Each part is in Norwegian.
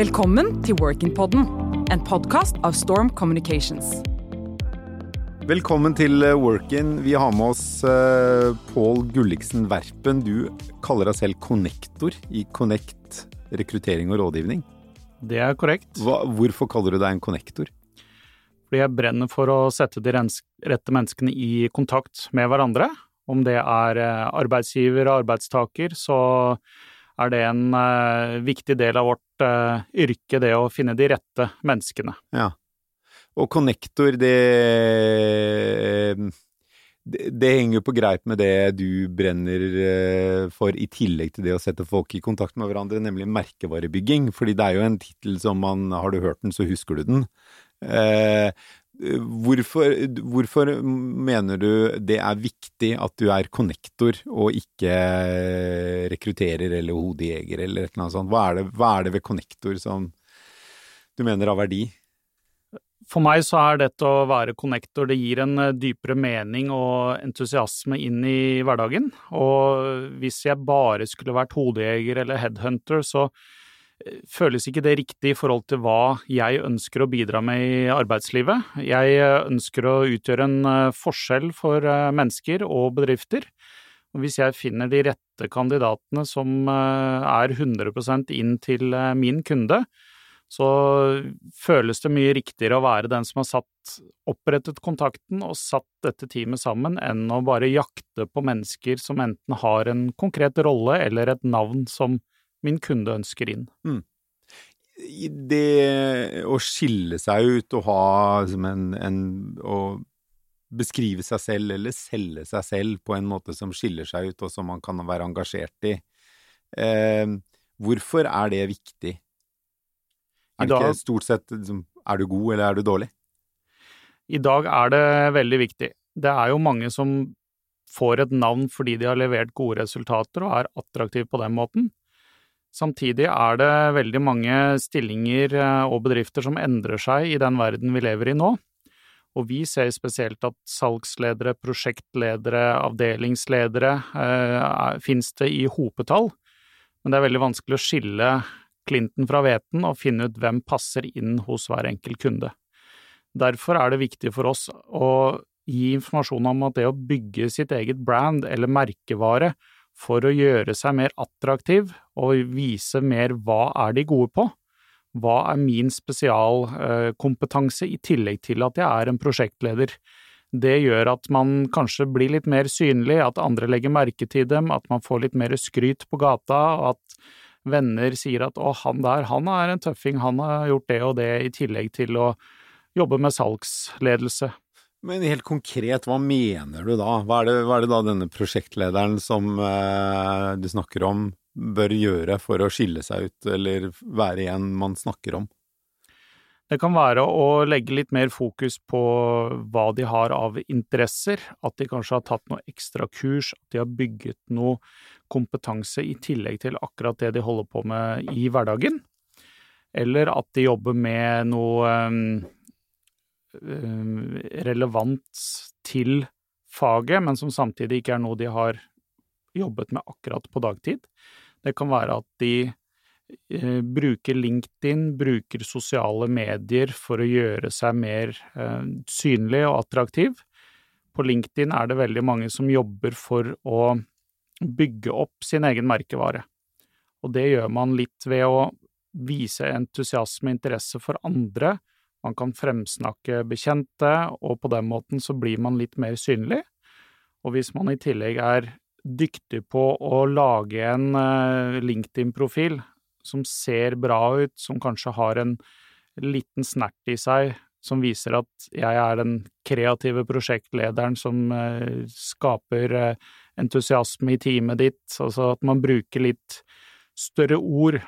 Velkommen til Workin-podden, en podkast av Storm Communications. Velkommen til eh, Workin. Vi har med oss uh, Pål Gulliksen Verpen. Du kaller deg selv konnektor i Connect rekruttering og rådgivning. Det er korrekt. Hva, hvorfor kaller du deg en konnektor? Fordi jeg brenner for å sette de rette menneskene i kontakt med hverandre. Om det er eh, arbeidsgiver og arbeidstaker, så er det en uh, viktig del av vårt uh, yrke, det å finne de rette menneskene. Ja. Og connector, det, det, det henger jo på greip med det du brenner eh, for, i tillegg til det å sette folk i kontakt med hverandre, nemlig merkevarebygging. Fordi det er jo en tittel som man Har du hørt den, så husker du den. Eh, hvorfor, hvorfor, mener du det er viktig at du er connector og ikke rekrutterer eller hodejeger eller et eller annet sånt? Hva er det, hva er det ved connector som du mener har verdi? For meg så er dette å være connector, det gir en eh, dypere mening og entusiasme inn i hverdagen. Og hvis jeg bare skulle vært hodejeger eller headhunter, så føles ikke det riktig i forhold til hva jeg ønsker å bidra med i arbeidslivet. Jeg eh, ønsker å utgjøre en forskjell for mennesker og bedrifter. Og hvis jeg finner de rette kandidatene som er 100% inn til min kunde, så føles det mye riktigere å være den som har satt, opprettet kontakten og satt dette teamet sammen, enn å bare jakte på mennesker som enten har en konkret rolle eller et navn som min kunde ønsker inn. Mm. Det å skille seg ut og ha som en, en Å beskrive seg selv eller selge seg selv på en måte som skiller seg ut, og som man kan være engasjert i, eh, hvorfor er det viktig? Er det ikke stort sett liksom, er du god eller er du dårlig? I dag er det veldig viktig. Det er jo mange som får et navn fordi de har levert gode resultater og er attraktive på den måten. Samtidig er det veldig mange stillinger eh, og bedrifter som endrer seg i den verden vi lever i nå. Og vi ser spesielt at salgsledere, prosjektledere, avdelingsledere eh, finnes det i hopetall, men det er veldig vanskelig å skille klinten fra hveten og finne ut hvem passer inn hos hver enkelt kunde. Derfor er det viktig for oss å gi informasjon om at det å bygge sitt eget brand eller merkevare for å gjøre seg mer attraktiv og vise mer hva er de gode på, hva er min spesialkompetanse i tillegg til at jeg er en prosjektleder. Det gjør at man kanskje blir litt mer synlig, at andre legger merke til dem, at man får litt mer skryt på gata, og at venner sier at å, han der, han er en tøffing, han har gjort det og det, i tillegg til å jobbe med salgsledelse. Men helt konkret, hva mener du da? Hva er det, hva er det da denne prosjektlederen som eh, du snakker om, bør gjøre for å skille seg ut, eller være en man snakker om? Det kan være å legge litt mer fokus på hva de har av interesser, at de kanskje har tatt noe ekstra kurs, at de har bygget noe kompetanse i tillegg til akkurat det de holder på med i hverdagen, eller at de jobber med noe um, relevant til faget, men som samtidig ikke er noe de har jobbet med akkurat på dagtid. Det kan være at de Eh, bruker LinkedIn, bruker sosiale medier for å gjøre seg mer eh, synlig og attraktiv. På LinkedIn er det veldig mange som jobber for å bygge opp sin egen merkevare. Og det gjør man litt ved å vise entusiasme og interesse for andre. Man kan fremsnakke bekjente, og på den måten så blir man litt mer synlig. Og hvis man i tillegg er dyktig på å lage en eh, LinkedIn-profil som ser bra ut, som kanskje har en liten snert i seg, som viser at jeg er den kreative prosjektlederen som eh, skaper eh, entusiasme i teamet ditt, altså at man bruker litt større ord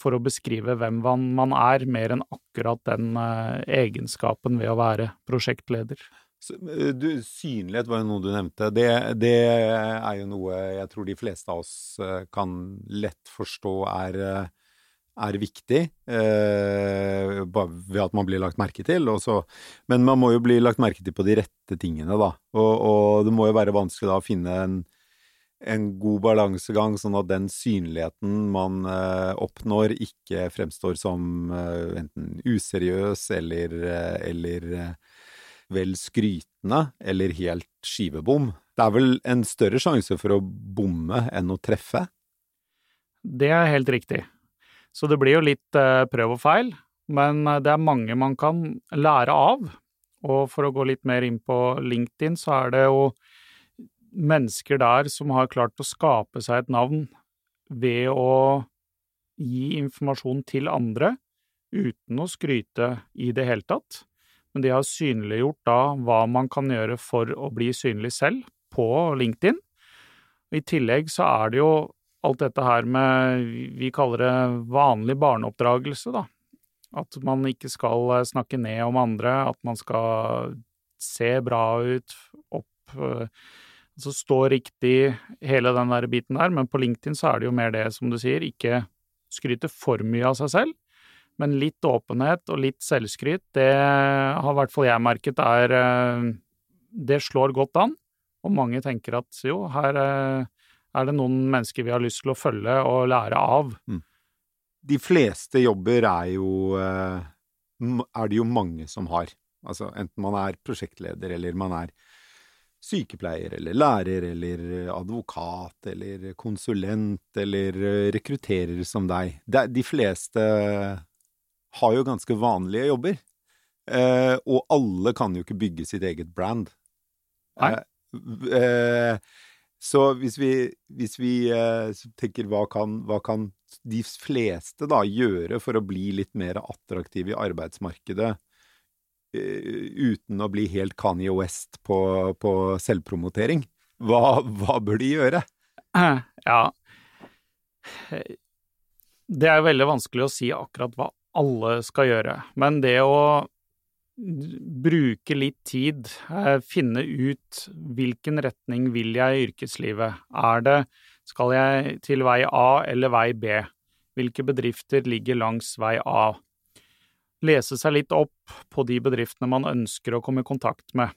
for å beskrive hvem man er, mer enn akkurat den uh, egenskapen ved å være prosjektleder. Du, synlighet var jo noe du nevnte. Det, det, er jo noe jeg tror de fleste av oss eh, kan lett forstå er, eh, er viktig, eh, ved at man blir lagt merke til. Også. Men man må jo bli lagt merke til på de rette tingene, da. Og, og det må jo være vanskelig da å finne en, en god balansegang, sånn at den synligheten man uh, oppnår, ikke fremstår som uh, enten useriøs eller, uh, eller vel skrytende, eller helt skivebom. Det er vel en større sjanse for å bomme enn å treffe? Det er helt riktig. Så det blir jo litt prøv og feil, men det er mange man kan lære av. Og for å gå litt mer inn på LinkedIn, så er det jo mennesker der som har klart å skape seg et navn ved å gi informasjon til andre uten å skryte i det hele tatt. Men de har synliggjort da hva man kan gjøre for å bli synlig selv på LinkedIn. I tillegg så er det jo alt dette her med Vi kaller det vanlig barneoppdragelse, da. At man ikke skal snakke ned om andre, at man skal se bra ut, opp så stå riktig, hele den der biten der, men på LinkedIn så er det jo mer det, som du sier, ikke skryte for mye av seg selv, men litt åpenhet og litt selvskryt, det har i hvert fall jeg merket er eh, Det slår godt an, og mange tenker at jo, her eh, er det noen mennesker vi har lyst til å følge og lære av. Mm. De fleste jobber er jo eh, er det jo mange som har. Altså enten man er prosjektleder eller man er sykepleier eller lærer eller advokat eller konsulent eller rekrutterer som deg. De fleste har jo ganske vanlige jobber. Eh, og alle kan jo ikke bygge sitt eget brand. Nei. Eh, eh, så hvis vi, hvis vi eh, tenker hva kan, hva kan de fleste da gjøre for å bli litt mer attraktive i arbeidsmarkedet? Eh, uten å bli helt Kanye West på, på selvpromotering. Hva, hva, bør de gjøre? Ja Det er veldig vanskelig å si akkurat hva alle skal gjøre, men det å bruke litt tid, eh, finne ut hvilken retning vil jeg i yrkeslivet. Er det skal jeg til vei A eller vei B? Hvilke bedrifter ligger langs vei A? Lese seg litt opp på de bedriftene man ønsker å komme i kontakt med.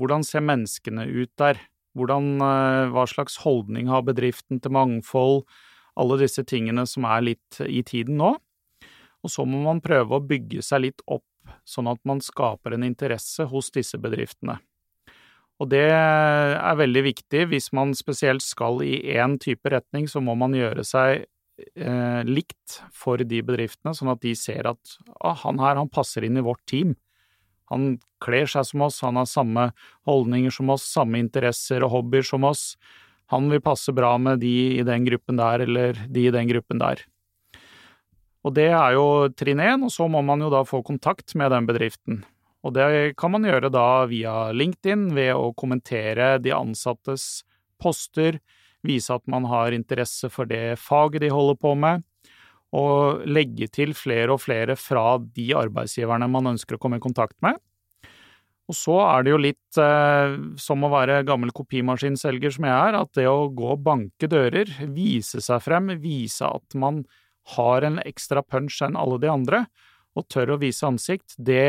Hvordan ser menneskene ut der? Hvordan, eh, hva slags holdning har bedriften til mangfold? Alle disse tingene som er litt i tiden nå. Og så må man prøve å bygge seg litt opp, sånn at man skaper en interesse hos disse bedriftene. Og det er veldig viktig. Hvis man spesielt skal i én type retning, så må man gjøre seg eh, likt for de bedriftene, sånn at de ser at ah, han her, han passer inn i vårt team. Han kler seg som oss, han har samme holdninger som oss, samme interesser og hobbyer som oss. Han vil passe bra med de i den gruppen der, eller de i den gruppen der. Og det er jo trinn én, og så må man jo da få kontakt med den bedriften. Og det kan man gjøre da via LinkedIn ved å kommentere de ansattes poster, vise at man har interesse for det faget de holder på med, og legge til flere og flere fra de arbeidsgiverne man ønsker å komme i kontakt med. Og så er det jo litt eh, som å være gammel kopimaskinselger som jeg er, at det å gå og banke dører, vise seg frem, vise at man har en ekstra punch enn alle de andre, og tør å vise ansikt, det,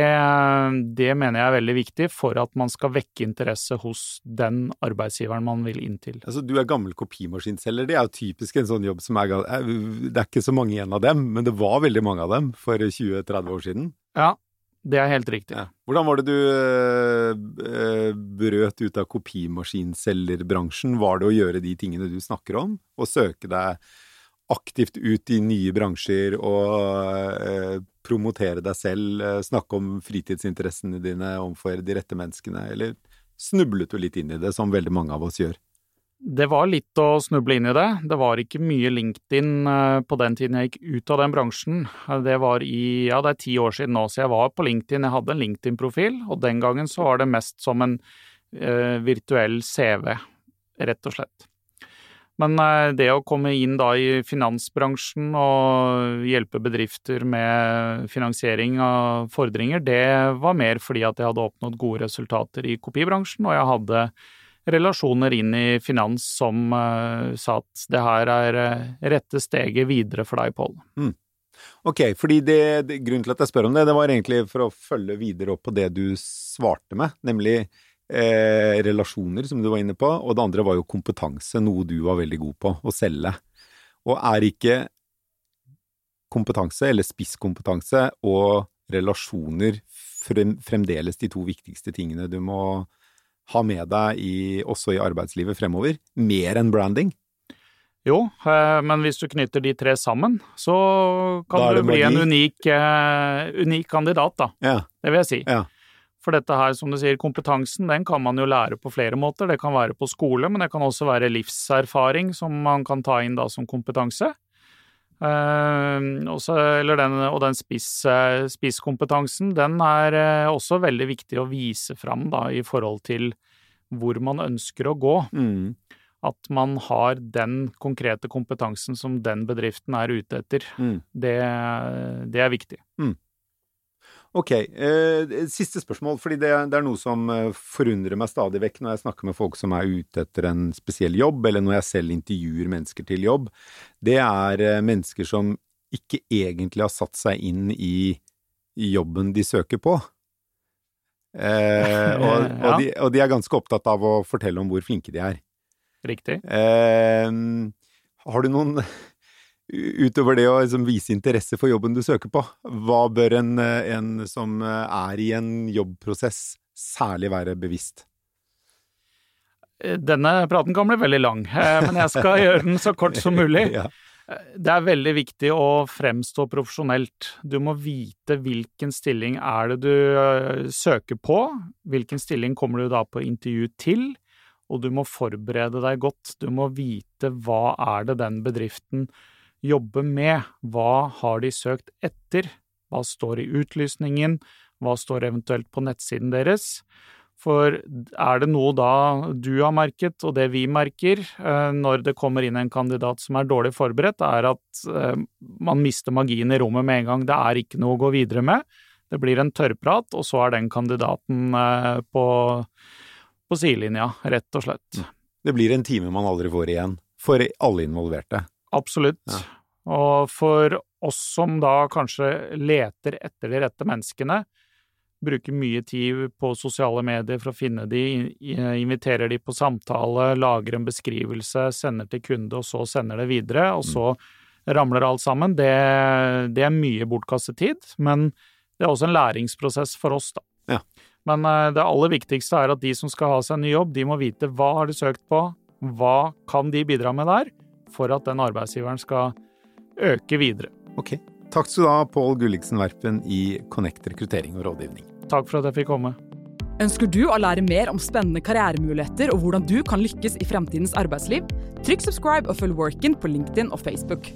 det, mener jeg er veldig viktig for at man skal vekke interesse hos den arbeidsgiveren man vil inn til. Altså, du er gammel kopimaskinselger, det er jo typisk en sånn jobb som er Det er ikke så mange igjen av dem, men det var veldig mange av dem for 20-30 år siden. Ja, det er helt riktig. Ja. Hvordan var det du øh, brøt ut av kopimaskinselgerbransjen? Var det å gjøre de tingene du snakker om, og søke deg aktivt ut i nye bransjer og eh, promotere deg selv, eh, snakke om fritidsinteressene dine overfor de rette menneskene, eller snublet du litt inn i det, som veldig mange av oss gjør? Det var litt å snuble inn i det. Det var ikke mye LinkedIn eh, på den tiden jeg gikk ut av den bransjen. Det var i, ja det er ti år siden nå, så jeg var på LinkedIn. Jeg hadde en LinkedIn-profil, og den gangen så var det mest som en eh, virtuell CV, rett og slett. Men eh, det å komme inn da i finansbransjen og hjelpe bedrifter med finansiering av fordringer, det var mer fordi at jeg hadde oppnådd gode resultater i kopibransjen, og jeg hadde relasjoner inn i finans som uh, sa at det her er uh, rette steget videre for deg, Pål. Mm. Ok, fordi det, det, grunnen til at jeg spør om det, det var egentlig for å følge videre opp på det du svarte med, nemlig eh, relasjoner, som du var inne på, og det andre var jo kompetanse, noe du var veldig god på, å selge. Og er ikke kompetanse, eller spisskompetanse, og relasjoner frem, fremdeles de to viktigste tingene du må ha med deg i, også i arbeidslivet fremover? Mer enn branding? Jo, eh, men hvis du knytter de tre sammen, så kan du bli en unik, uh, unik, kandidat, da. Ja. Det vil jeg si. Ja. For dette her, som du sier, kompetansen, den kan man jo lære på flere måter. Det kan være på skole, men det kan også være livserfaring som man kan ta inn da som kompetanse. Uh, også, den, og den spiss, spisskompetansen, den er også veldig viktig å vise fram da, i forhold til hvor man ønsker å gå. Mm at man har den konkrete kompetansen som den bedriften er ute etter. Mm. Det, det, er viktig. Mm. Ok, eh, siste spørsmål, fordi det, det, er noe som eh, forundrer meg stadig vekk når jeg snakker med folk som er ute etter en spesiell jobb, eller når jeg selv intervjuer mennesker til jobb. Det er eh, mennesker som ikke egentlig har satt seg inn i, i jobben de søker på. Eh, og, og, de, og de er ganske opptatt av å fortelle om hvor flinke de er. Riktig. Eh, har du noen Utover det å liksom vise interesse for jobben du søker på, hva bør en, en som er i en jobbprosess særlig være bevisst? Denne praten kan bli veldig lang, eh, men jeg skal gjøre den så kort som mulig. ja. Det er veldig viktig å fremstå profesjonelt. Du må vite hvilken stilling er det du eh, søker på, hvilken stilling kommer du da på intervju til, og du må forberede deg godt. Du må vite hva er det den bedriften jobber med, hva har de søkt etter, hva står i utlysningen, hva står eventuelt på nettsiden deres. For er det noe da du har merket, og det vi merker eh, når det kommer inn en kandidat som er dårlig forberedt, er at eh, man mister magien i rommet med en gang. Det er ikke noe å gå videre med. Det blir en tørrprat, og så er den kandidaten eh, på på sidelinja, rett og slett. Det blir en time man aldri får igjen, for alle involverte. Absolutt. Ja. Og for oss som da kanskje leter etter de rette menneskene, bruker mye tid på sosiale medier for å finne de, inviterer de på samtale, lager en beskrivelse, sender til kunde, og så sender det videre, og så ramler alt sammen. Det, det er mye bortkastet tid, men det er også en læringsprosess for oss, da. Ja. Men eh, det aller viktigste er at de som skal ha seg en ny jobb, de må vite hva har de søkt på, hva kan de bidra med der, for at den arbeidsgiveren skal øke videre. Ok. Takk skal du ha, Pål Gulliksen Verpen i Connect rekruttering og rådgivning. Takk for at jeg fikk komme. Ønsker du å lære mer om spennende karrieremuligheter og hvordan du kan lykkes i fremtidens arbeidsliv? Trykk subscribe og følg Workin på LinkedIn og Facebook.